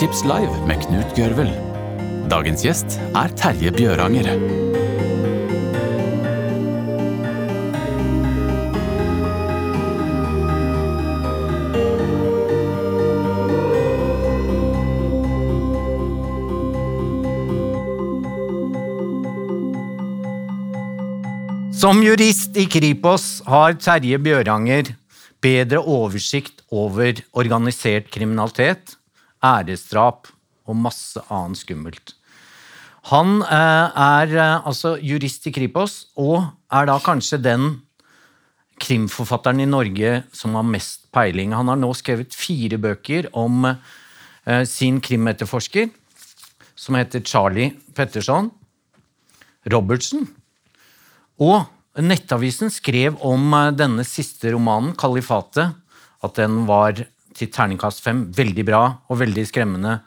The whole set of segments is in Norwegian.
Boktips live med Knut Gørvel. Dagens gjest er Terje Bjøranger. Som jurist i Kripos har Terje Bjøranger bedre oversikt over organisert kriminalitet, æresdrap og masse annet skummelt. Han eh, er eh, altså jurist i Kripos, og er da kanskje den krimforfatteren i Norge som har mest peiling. Han har nå skrevet fire bøker om eh, sin krimetterforsker, som heter Charlie Petterson Robertson. Og Nettavisen skrev om denne siste romanen, 'Kalifatet', at den var til terningkast fem. Veldig bra og veldig skremmende.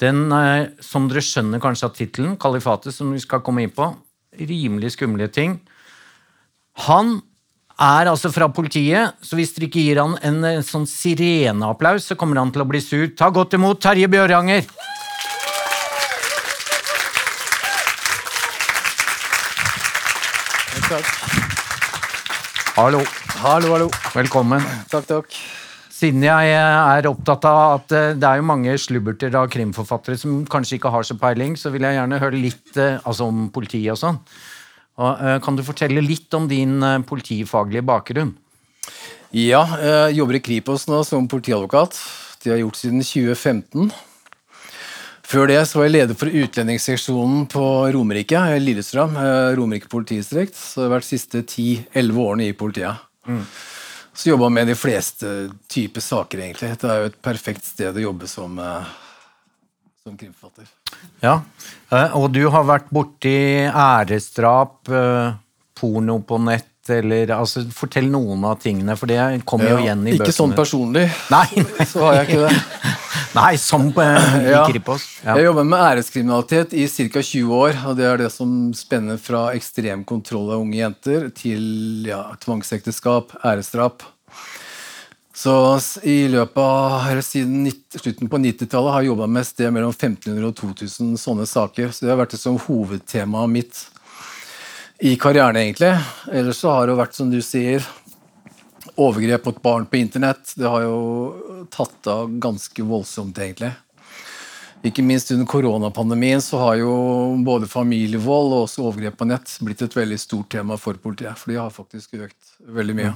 Den, er, som dere skjønner kanskje av tittelen, 'Kalifatet', som vi skal komme inn på, rimelig skumle ting. Han er altså fra politiet, så hvis dere ikke gir han en, en sånn sireneapplaus, så kommer han til å bli sur. Ta godt imot Terje Bjøranger! Takk. Hallo. Hallo, hallo. Velkommen. Takk, takk. Siden jeg er opptatt av at eh, det er jo mange slubberter av krimforfattere som kanskje ikke har så peiling, så vil jeg gjerne høre litt eh, altså om politiet og sånn. Eh, kan du fortelle litt om din eh, politifaglige bakgrunn? Ja, jeg jobber i Kripos nå som politiadvokat. Det har jeg gjort siden 2015. Før det så var jeg leder for utlendingsseksjonen på Romerike, eh, Lillestrøm. eh, Romerike politidistrikt. Så det har vært de siste 10-11 årene i politiet. Så jobba med de fleste typer saker, egentlig. Det er jo et perfekt sted å jobbe som, eh, som krimforfatter. Ja, eh, Og du har vært borti æresdrap, eh, porno på nett, eller altså Fortell noen av tingene, for det kommer jo igjen i Ikke bøkene. sånn personlig, Nei, så har jeg ikke det. Nei som eh, i Ja. Kripos. Ja. Jeg jobber med æreskriminalitet i ca. 20 år. og Det er det som spenner fra ekstrem kontroll av unge jenter til ja, tvangsekteskap, æresdrap. Så i løpet av, eller siden nitt- slutten på 90-tallet har jeg jobba med et sted mellom 1500 og 2000 sånne saker. Så det har vært det som hovedtemaet mitt i karrieren, egentlig. Ellers så har det vært, som du sier, overgrep mot barn på internett. Det har jo tatt av ganske voldsomt, egentlig. Ikke minst under koronapandemien så har jo både familievold og også overgrep på nett blitt et veldig stort tema for politiet. For de har faktisk økt veldig mye.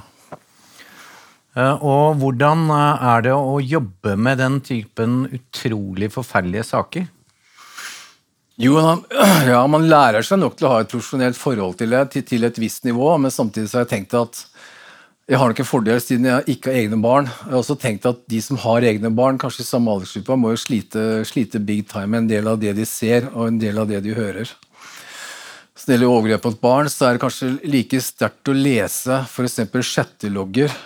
Eh, Og hvordan eh, er det å jobbe med den typen utrolig forferdelige saker? Jo, ja, man lærer seg nok til å ha et profesjonelt forhold til det til et visst nivå, men samtidig så har jeg tenkt at jeg har nok en fordel siden jeg ikke har egne barn. Jeg har også tenkt at de som har egne barn, kanskje i samme aldersgruppe, må jo slite, slite big time med en del av det de ser, og en del av det de hører. Så når det gjelder overgrep mot barn, så er det kanskje like sterkt å lese f.eks. chattelogger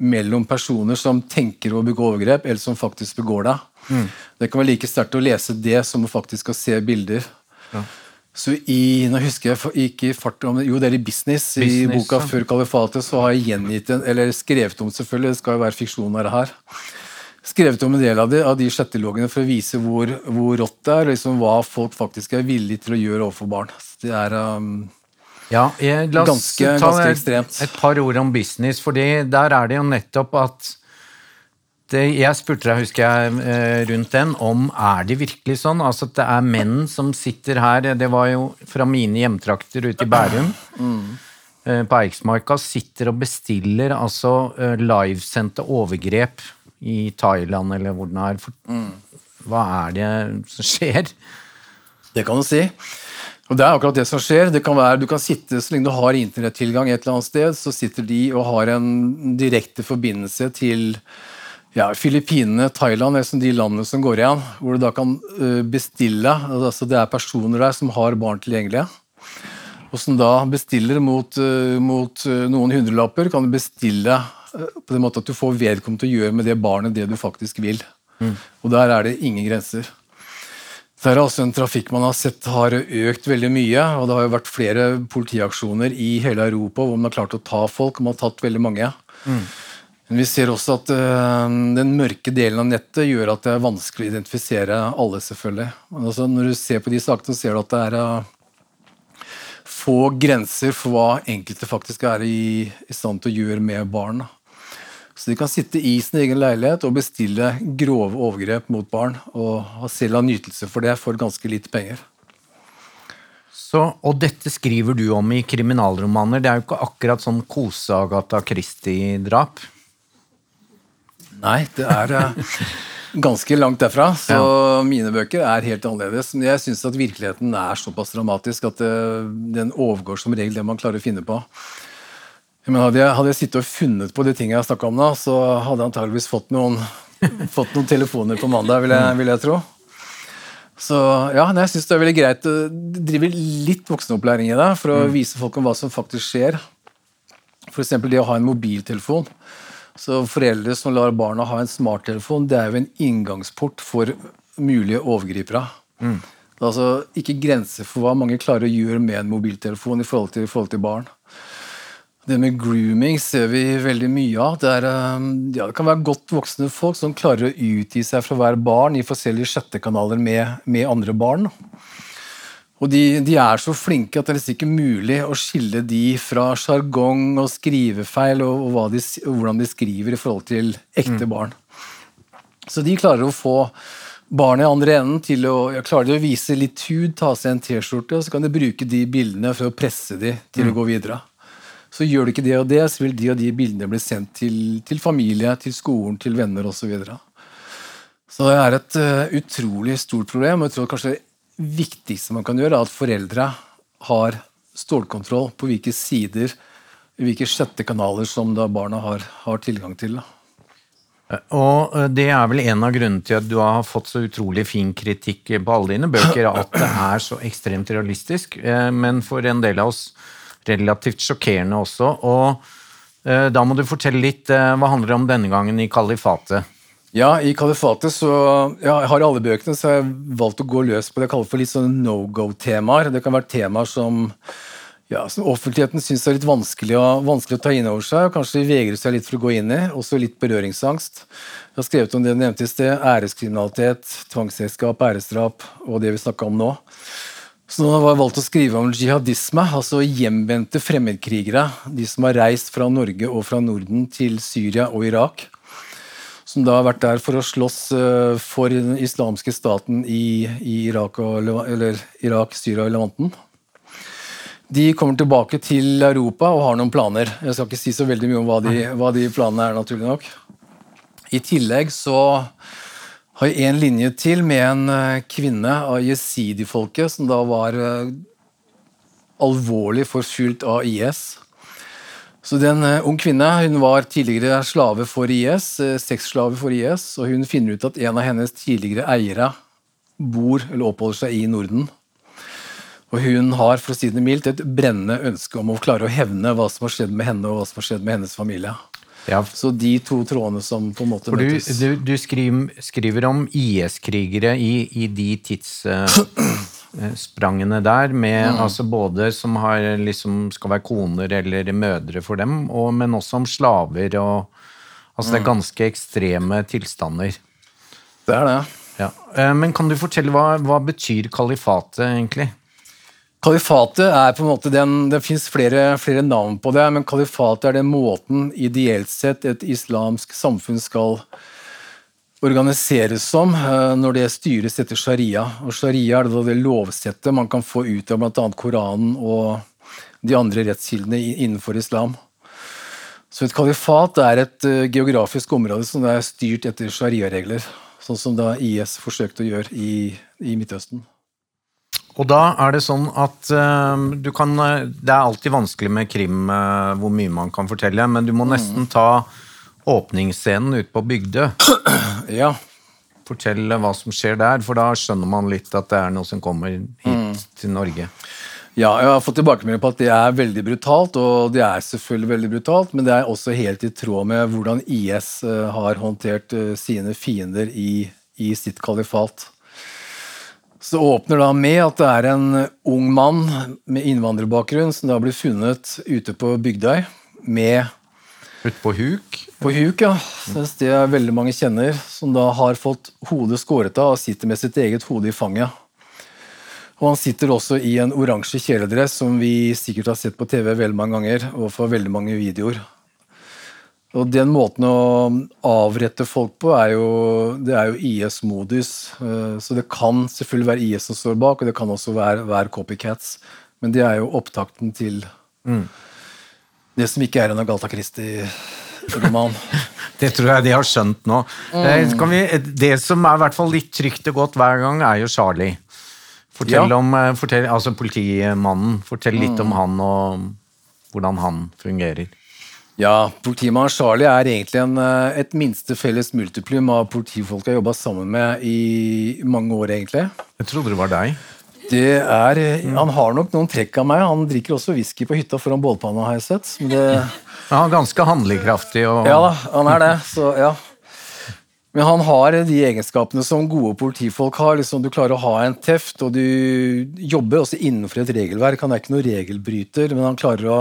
mellom personer som tenker å begå overgrep, eller som faktisk begår det. Det kan være like sterkt å lese det som å faktisk å se bilder. Så i, nå husker jeg ikke i fart Jo, det er i Business. I Business, boka ja. Før kalifatet så har jeg gjengitt en, eller skrevet om selvfølgelig, det skal jo være fiksjon av det her. Skrevet om en del av de, av de chattelogene for å vise hvor, hvor rått det er, og liksom hva folk faktisk er villige til å gjøre overfor barn. Så Det er um, Ja, jeg, la oss Ganske- ta ganske et, ekstremt. et par ord om business, for der er det jo nettopp at Jeg spurte deg, husker jeg, eh, rundt den, om er det virkelig sånn? Altså at det er menn som sitter her, det var jo fra mine hjemtrakter ute i Bærum, Mm. på Eiksmarka, sitter og bestiller altså eh, livesendte overgrep i Thailand eller hvor den er. For, Hva er det som skjer? Det kan du si. Og det er akkurat det som skjer. Det kan være, du kan sitte, Så lenge du har internettilgang et eller annet sted, så sitter de og har en direkte forbindelse til ja, Filippinene, Thailand, er de landene som går igjen, hvor du da kan bestille altså Det er personer der som har barn tilgjengelige. Og som da bestiller mot, mot noen hundrelapper, kan du bestille på den måten at du får vedkommende til å gjøre med det barnet det du faktisk vil. Og der er det ingen grenser. Det er altså en trafikk man har sett har økt veldig mye. og Det har jo vært flere politiaksjoner i hele Europa hvor man har klart å ta folk. Man har tatt veldig mange. Men vi ser også at øh, den mørke delen av nettet gjør at det er vanskelig å identifisere alle, selvfølgelig. Altså, når du ser på de sakene, ser du at det er øh, få grenser for hva enkelte faktisk er i stand til å gjøre med barn. Så de kan sitte i sin egen leilighet og bestille grove overgrep mot barn, og selv ha nytelse for det for ganske lite penger. Så, og dette skriver du om i kriminalromaner. Det er jo ikke akkurat sånn kose-Agatha Christie-drap. Nei, det er uh, ganske langt derfra. Så ja. mine bøker er helt annerledes. Men jeg syns at virkeligheten er såpass dramatisk at eh, den overgår som regel det man klarer å finne på. Men hadde, jeg, hadde jeg sittet og funnet på de tingene jeg snakka om nå, så hadde jeg antageligvis fått noen, fått noen telefoner på mandag, vil jeg, vil jeg tro. Så ja, jeg syns det er veldig greit å drive litt voksenopplæring i det, for å mm. vise folk om hva som faktisk skjer. F.eks. det å ha en mobiltelefon. Så foreldre som lar barna ha en smarttelefon, det er jo en inngangsport for mulige overgripere. Mm. Det er altså ikke grenser for hva mange klarer å gjøre med en mobiltelefon i forhold til, i forhold til barn. Det med grooming ser vi veldig mye av. Det, er, um, ja, det, kan være godt voksne folk som klarer å utgi seg fra å være barn i forskjellige sjettekanaler med, med andre barn. Og de, de, er så flinke at det er nesten ikke mulig å skille de fra sjargong og skrivefeil og, og, de, og, hvordan de skriver i forhold til ekte mm. barn. Så de klarer å få barnet i andre enden til å, ja, klarer å vise litt hud, ta seg en T-skjorte, og så kan de bruke de bildene for å presse de til mm. å gå videre. Så gjør du ikke det og det, så vil de og de bildene bli sendt til, til familie, til skolen, til venner osv. Så, videre. så det er et uh, utrolig stort problem. og jeg tror kanskje viktigste man kan gjøre, er at foreldre har stålkontroll på hvilke sider, hvilke sjettekanaler som barna har, har tilgang til. Og eh, Det er vel en av grunnene til at du har fått så utrolig fin kritikk på alle dine bøker, at det er så ekstremt realistisk. Eh, men for en del av oss relativt sjokkerende også. Og eh, da må du fortelle litt. Hva handler det om denne gangen i Kalifatet? Ja, i kalifatet så ja, Jeg har alle bøkene så jeg har valgt å gå løs på det jeg kaller for litt sånne no go-temaer. Det kan være temaer som, ja, som offentligheten syns er litt vanskelig å, vanskelig å ta inn over seg, og kanskje vegrer seg litt for å gå inn i. Også litt berøringsangst. Jeg har skrevet om det du nevnte i sted. Æreskriminalitet, tvangsekteskap, æresdrap og det vi snakka om nå. Så nå har jeg valgt å skrive om jihadisme, altså hjemvendte fremmedkrigere. De som har reist fra Norge og fra Norden til Syria og Irak som da har vært der for å slåss eh, for den islamske staten i, i Irak, og, eller Irak, Syria og Levanten. De kommer tilbake til Europa og har noen planer. Jeg skal ikke si så veldig mye om hva de, hva de planene er, naturlig nok. I tillegg så har jeg en linje til med en eh, kvinne av jesidi-folket som da var eh, alvorlig forfulgt av IS. Så det er en uh, ung kvinne. Hun var tidligere slave for IS, uh, sexslave for IS, og hun finner ut at en av hennes tidligere eiere bor eller oppholder seg i Norden. Og hun har for å si det mildt, et brennende ønske om å klare å hevne hva som har skjedd med henne og hva som har skjedd med hennes familie. Ja. Så de to trådene som på en måte for møtes. Du, du, du skriver, skriver, om IS-krigere i, i, de tids... Uh Eh, sprangene der, med mm. altså både som har, liksom, skal være koner eller mødre for dem, og, men også om slaver og Altså mm. det er mm. ganske ekstreme tilstander. Det er det. Ja. Eh, men kan du fortelle hva, hva betyr kalifatet egentlig? Kalifatet er på en måte den, Det fins flere, flere, navn på det, men kalifatet er den måten ideelt sett et islamsk samfunn skal organiseres som eh, når det styres etter sharia. Og sharia er det, det lovsettet man kan få ut av bl.a. Koranen og de andre rettskildene innenfor islam. Så et kalifat er et uh, geografisk område som er styrt etter sharia-regler. Sånn som da IS forsøkte å gjøre i, i Midtøsten. Og da er det sånn at uh, du kan Det er alltid vanskelig med krim hvor mye man kan fortelle, men du må mm. nesten ta åpningsscenen ute på Bygdø. Ja. Fortell hva som skjer der, for da skjønner man litt at det er noe som kommer hit mm. til Norge. Ja, jeg har fått tilbakemelding på at det er veldig brutalt, og det er selvfølgelig veldig brutalt, men det er også helt i tråd med hvordan IS eh, har håndtert eh, sine fiender i, i sitt kalifat. Så åpner da med at det er en ung mann med innvandrerbakgrunn som da blir funnet ute på Bygdøy med Ute på huk? På huk, ja. Det er veldig mange kjenner, som da har fått hodet skåret av og sitter med sitt eget hode i fanget. Og han sitter også i en oransje kjeledress som vi sikkert har sett på TV veldig mange ganger, og for veldig mange videoer. Og Den måten å avrette folk på er jo, det er jo IS-modus. Eh, så det kan selvfølgelig være IS som står bak, og det kan også være, være copycats. Men det er jo opptakten til mm. Det som ikke er en Agatha Christie-roman. det tror jeg de har skjønt nå. Mm. Vi, det som er i hvert fall litt trygt og godt hver gang, er jo Charlie. Fortell ja. om eh, fortell, altså politimannen. Fortell litt mm. om han og hvordan han fungerer. Ja, Politimannen Charlie er egentlig en, eh, et minste felles multiplum av politifolk jeg har jobba sammen med i mange år, egentlig. Jeg trodde det var deg. Det er. Han har nok noen trekk av meg. Han drikker også whisky på hytta foran bålpanna, har jeg sett. Det, ja, ganske handlekraftig og Ja da, han er det. Så ja. Men han har de egenskapene som gode politifolk har. Liksom, du klarer å ha en teft, og du jobber også innenfor et regelverk. Han er ikke noen regelbryter, men han klarer å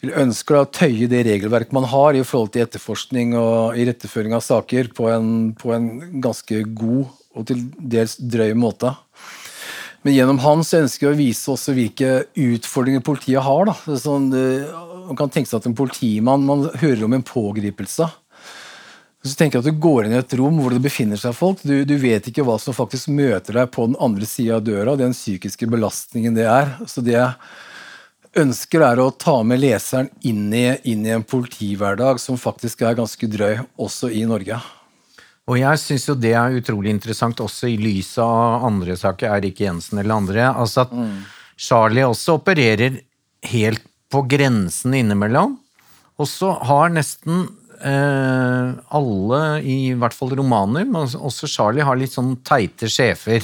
ønsker å tøye det regelverket man har i forhold til etterforskning og iretteføring av saker på en, på en, ganske god og til dels drøy måte. Men gjennom han så ønsker jeg å vise også hvilke utfordringer politiet har. Da. Sånn, man kan tenke seg at en politimann man hører om en pågripelse. Så tenker jeg at Du går inn i et rom hvor det befinner seg folk. Du, du vet ikke hva som faktisk møter deg på den andre sida av døra. Den psykiske belastningen det er. Så det jeg ønsker er å ta med leseren inn i, inn i en politihverdag som faktisk er ganske drøy, også i Norge. Og jeg syns jo det er utrolig interessant, også i lys av andre saker, Eirik Jensen eller andre. Altså at mm. Charlie også opererer helt på grensen innimellom. Og så har nesten eh, alle, i hvert fall romaner, men også Charlie, har litt sånn teite sjefer.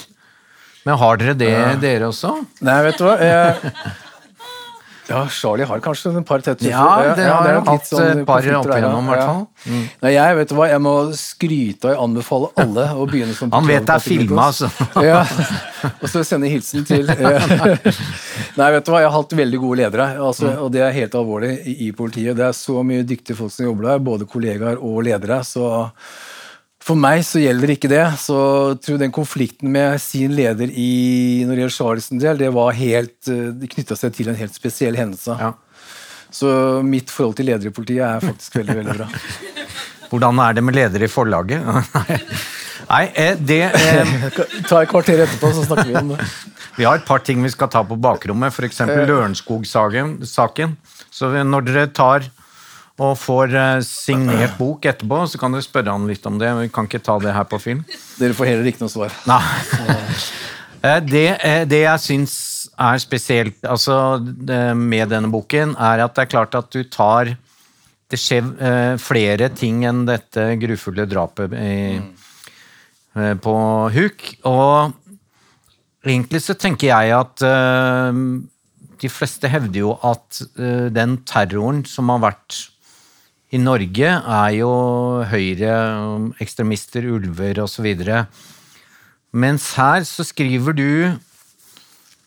Men har dere det, ja. dere også? Nei, vet du hva. Jeg, ja, Charlie har kanskje en par tette Ja, det har ja, hatt sånn et par opp igjennom, i hvert fall. Mm. Nei, jeg vet hva, jeg må skryte og anbefale alle å begynne som Han vet det er filma, altså. ja, og så sende hilsen til Nei, vet du hva, jeg har hatt veldig gode ledere, altså, mm. og det er helt alvorlig i, i politiet. Det er så mye dyktige folk som jobber der, både kollegaer og ledere. så for meg så gjelder ikke det. Så jeg tror den konflikten med sin leder i når det gjelder Charlesen del, det var helt, eh, det knytta seg til en helt spesiell hendelse. Ja. Så mitt forhold til ledere i politiet er faktisk veldig veldig bra. Hvordan er det med ledere i forlaget? Nei, eh, det eh... Ta et kvarter etterpå, så snakker vi om det. Vi har et par ting vi skal ta på bakrommet, f.eks. Lørenskog-saken. Så når dere tar og får eh, signert bok etterpå, så kan dere spørre han litt om det. Vi kan ikke ta det her på film. Dere får heller ikke noe svar. Nei. Eh, det, eh, det jeg syns er spesielt altså, med denne boken, er at det er klart at du tar Det skjer flere ting enn dette grufulle drapet i, mm. på Huk. Og egentlig så tenker jeg at de fleste hevder jo at den terroren som har vært i Norge er jo høyreekstremister, ulver osv. Mens her så skriver du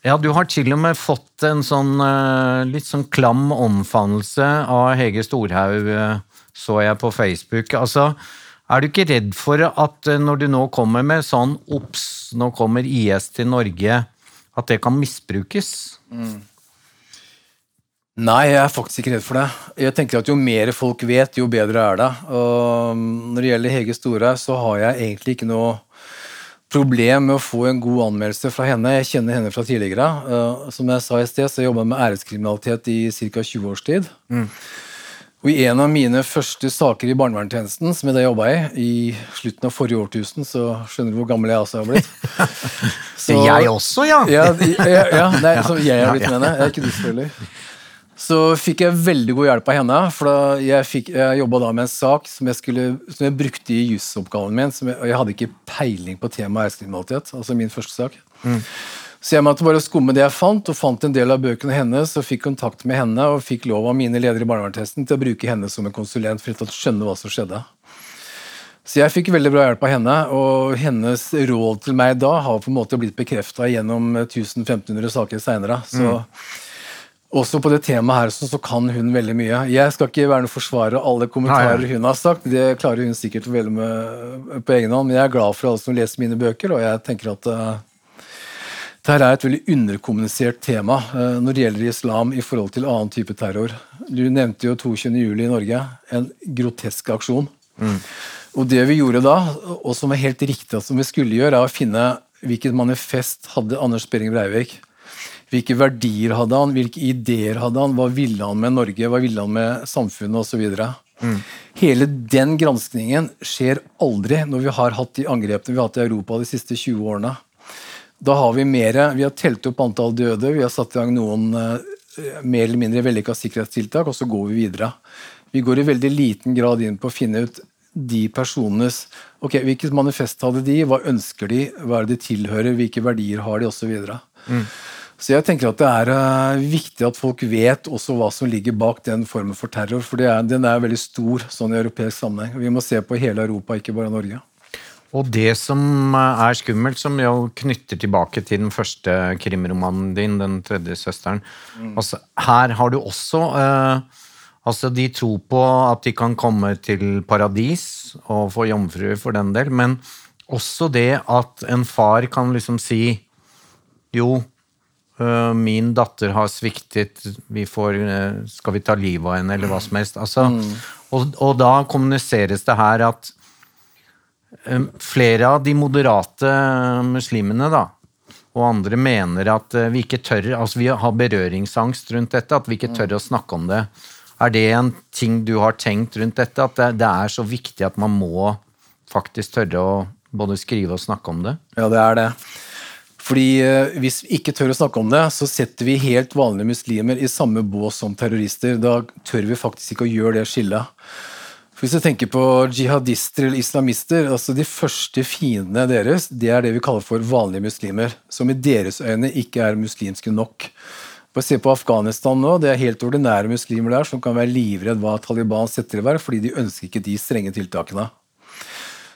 ja, du har til og med fått en sånn eh, litt sånn klam omfavnelse av Hege Storhaug, eh, så jeg på Facebook. Altså, er du ikke redd for at eh, når du nå kommer med sånn Ops, nå kommer IS til Norge, at det kan misbrukes? Mm. Nei, jeg er faktisk ikke redd for det. Jeg tenker at Jo mer folk vet, jo bedre er det. Og når det gjelder Hege Storhaug, så har jeg egentlig ikke noe problem med å få en god anmeldelse fra henne. Jeg kjenner henne fra tidligere. Uh, som jeg sa i sted, så jeg jobba med æreskriminalitet i ca. 20 års tid. Mm. Og I en av mine første saker i barnevernstjenesten, som jeg da jobba i, i slutten av forrige årtusen, så skjønner du hvor gammel jeg også har blitt. Så, jeg også, ja! ja, ja, ja nei, som jeg har blitt, mener jeg. Jeg er ikke du, selvfølgelig så fikk jeg veldig god hjelp av henne. For jeg, fikk, jeg jobba med en sak som jeg, skulle, som jeg brukte i jusoppgaven min. Jeg, og jeg hadde ikke peiling på temaet æreskriminalitet. Altså min første sak. Mm. Så jeg måtte bare skumme det jeg fant, og fant en del av bøkene hennes. og Fikk kontakt med henne og fikk lov av mine ledere i barnevernstesten til å bruke henne som en konsulent for å skjønne hva som skjedde. Så jeg fikk veldig bra hjelp av henne, og hennes råd til meg da har på en måte blitt bekrefta gjennom 1500 saker seinere. Så mm. Også på det temaet her så, så kan hun veldig mye. Jeg skal ikke være noen forsvarer av alle kommentarer Nei, hun har sagt, det klarer hun sikkert vel med på egen hånd, men jeg er glad for alle som leser mine bøker, og jeg tenker at uh, dette er et veldig underkommunisert tema uh, når det gjelder islam i forhold til annen type terror. Du nevnte jo 22. juli i Norge, en grotesk aksjon. Mm. Og det vi gjorde da, og som er helt riktig at som vi skulle gjøre, er å finne hvilket manifest hadde Anders Behring Breivik hvilke verdier hadde han, hvilke ideer hadde han, hva ville han med Norge, hva ville han med samfunnet osv. Mm. Hele den granskningen skjer aldri når vi har hatt de angrepene vi har hatt i Europa de siste 20 årene. Da har vi mer, vi har telt opp antall døde, vi har satt i gang noen uh, mer eller mindre vellykka sikkerhetstiltak, og så går vi videre. Vi går i veldig liten grad inn på å finne ut de personenes ok, Hvilket manifest hadde de, hva ønsker de, hva er det de tilhører, hvilke verdier har de, osv. Mm. Så jeg tenker at det er uh, viktig at folk vet også hva som ligger bak den formen for terror. For er, den er veldig stor sånn i europeisk sammenheng. Vi må se på hele Europa, ikke bare Norge. Og det som eh, er skummelt, som jo knytter tilbake til den første krimromanen din, 'Den tredje søsteren' mm. altså, Her har du også eh, Altså, de tror på at de kan komme til paradis og få jomfruer for den del, men også det at en far kan liksom si jo, min datter har sviktet, vi får, øh, skal vi ta livet av henne, eller hva som helst. Altså, mm. og, og, da kommuniseres det her at um, flere av de moderate muslimene da, og andre mener at vi ikke tør altså Vi har berøringsangst rundt dette, at vi ikke tør å snakke om det. Er det en ting du har tenkt rundt dette, at det, det er så viktig at man må faktisk tørre å både skrive og snakke om det? Ja, det er det. Fordi eh, Hvis vi ikke tør å snakke om det, så setter vi helt vanlige muslimer i samme bås som terrorister. Da tør vi faktisk ikke å gjøre det skillet. For hvis du tenker på jihadister eller islamister, altså De første fiendene deres det er det vi kaller for vanlige muslimer, som i deres øyne ikke er muslimske nok. Bare se på Afghanistan nå, Det er helt ordinære muslimer der som kan være livredd hva Taliban setter i verk, fordi de ønsker ikke de strenge tiltakene.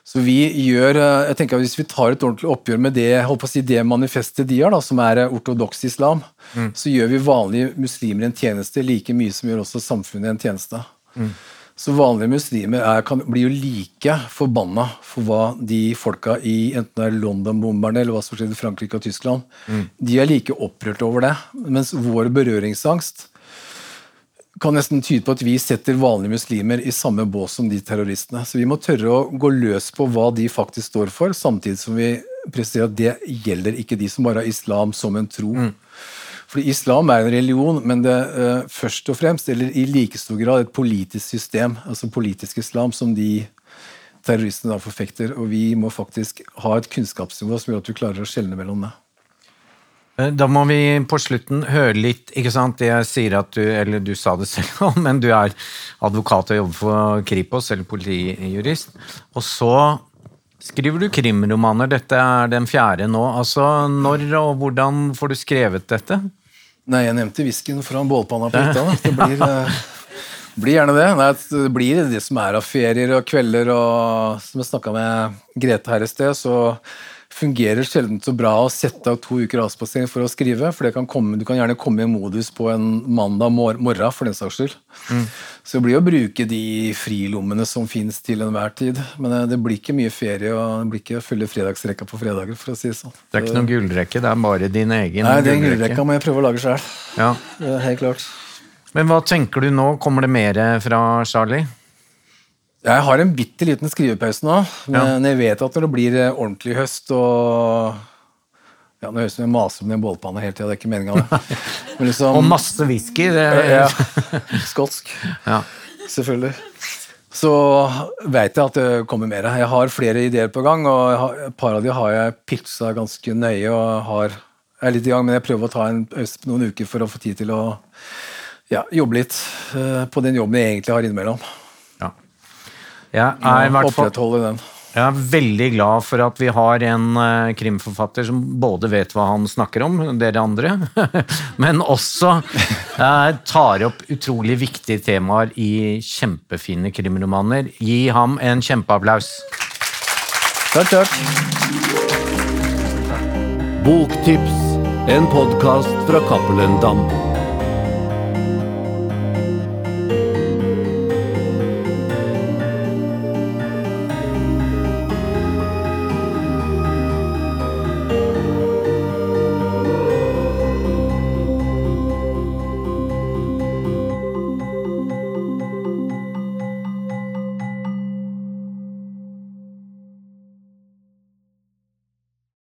Så vi gjør, eh, jeg tenker at Hvis vi tar et ordentlig oppgjør med det holdt på å si, det manifestet de har, da, som er eh, ortodoks islam, mm. så gjør vi vanlige muslimer en tjeneste like mye som gjør også samfunnet en tjeneste. Mm. Så vanlige muslimer er, kan, blir jo like forbanna for hva de folka i enten det er London-bomberne eller hva som skjedde i Frankrike og Tyskland, mm. de er like opprørt over det. Mens vår berøringsangst kan nesten tyde på at vi setter vanlige muslimer i samme bås som de terroristene. Så vi må tørre å gå løs på hva de faktisk står for, samtidig som vi presterer at det gjelder ikke de som bare har islam som en tro. Mm. Fordi islam er en religion, men det uh, først og fremst, eller i like stor grad, et politisk system, altså politisk islam, som de terroristene da forfekter. Og vi må faktisk ha et kunnskapsnivå som gjør at vi klarer å skjelne mellom det. Eh, da må vi på slutten høre litt ikke sant? Jeg sier at du, eller du sa det selv, men du er advokat og jobber for Kripos, eller politijurist. Og så skriver du krimromaner. Dette er den fjerde nå. Altså, Når og hvordan får du skrevet dette? Nei, Jeg nevnte whiskyen foran bålpanna på hytta. Det blir, eh, blir, gjerne det. Nei, det blir det som er av ferier og kvelder. og Som jeg snakka med Grete her i sted, så fungerer sjelden så bra å sette av to uker avspasering for å skrive. for kan komme, Du kan gjerne komme i modus på en mandag mor morgen, for den saks skyld. Mm. Så det blir å bruke de frilommene som fins til enhver tid. Men eh, det blir ikke mye ferie, og det blir ikke fulle fredagsrekka på fredager. for å si Det sånn. Det er ikke noen gullrekke, det er bare din egen Nei, den gullrekka må jeg prøve å lage sjøl. Ja. Helt klart. Men hva tenker du nå? Kommer det mer fra Charlie? Jeg har en bitte liten skrivepause nå, men ja. jeg vet at når det blir eh, ordentlig høst og ja, Nå høres det ut som jeg maser med den bålpanna hele tida, det er ikke meninga. Liksom, og masse whisky. Det er... ja, Skotsk. Ja. Selvfølgelig. Så veit jeg at det kommer mer. Jeg har flere ideer på gang, og et par av de har jeg pitcha ganske nøye. og har, jeg er litt i gang, Men jeg prøver å ta en pause på noen uker for å få tid til å ja, jobbe litt uh, på den jobben jeg egentlig har innimellom. Jeg er, fall, jeg er veldig glad for at vi har en uh, krimforfatter som både vet hva han snakker om, dere andre, men også uh, tar opp utrolig viktige temaer i kjempefine krimromaner. Gi ham en kjempeapplaus. Takk, takk. Boktips, en podkast fra Cappelen Dam.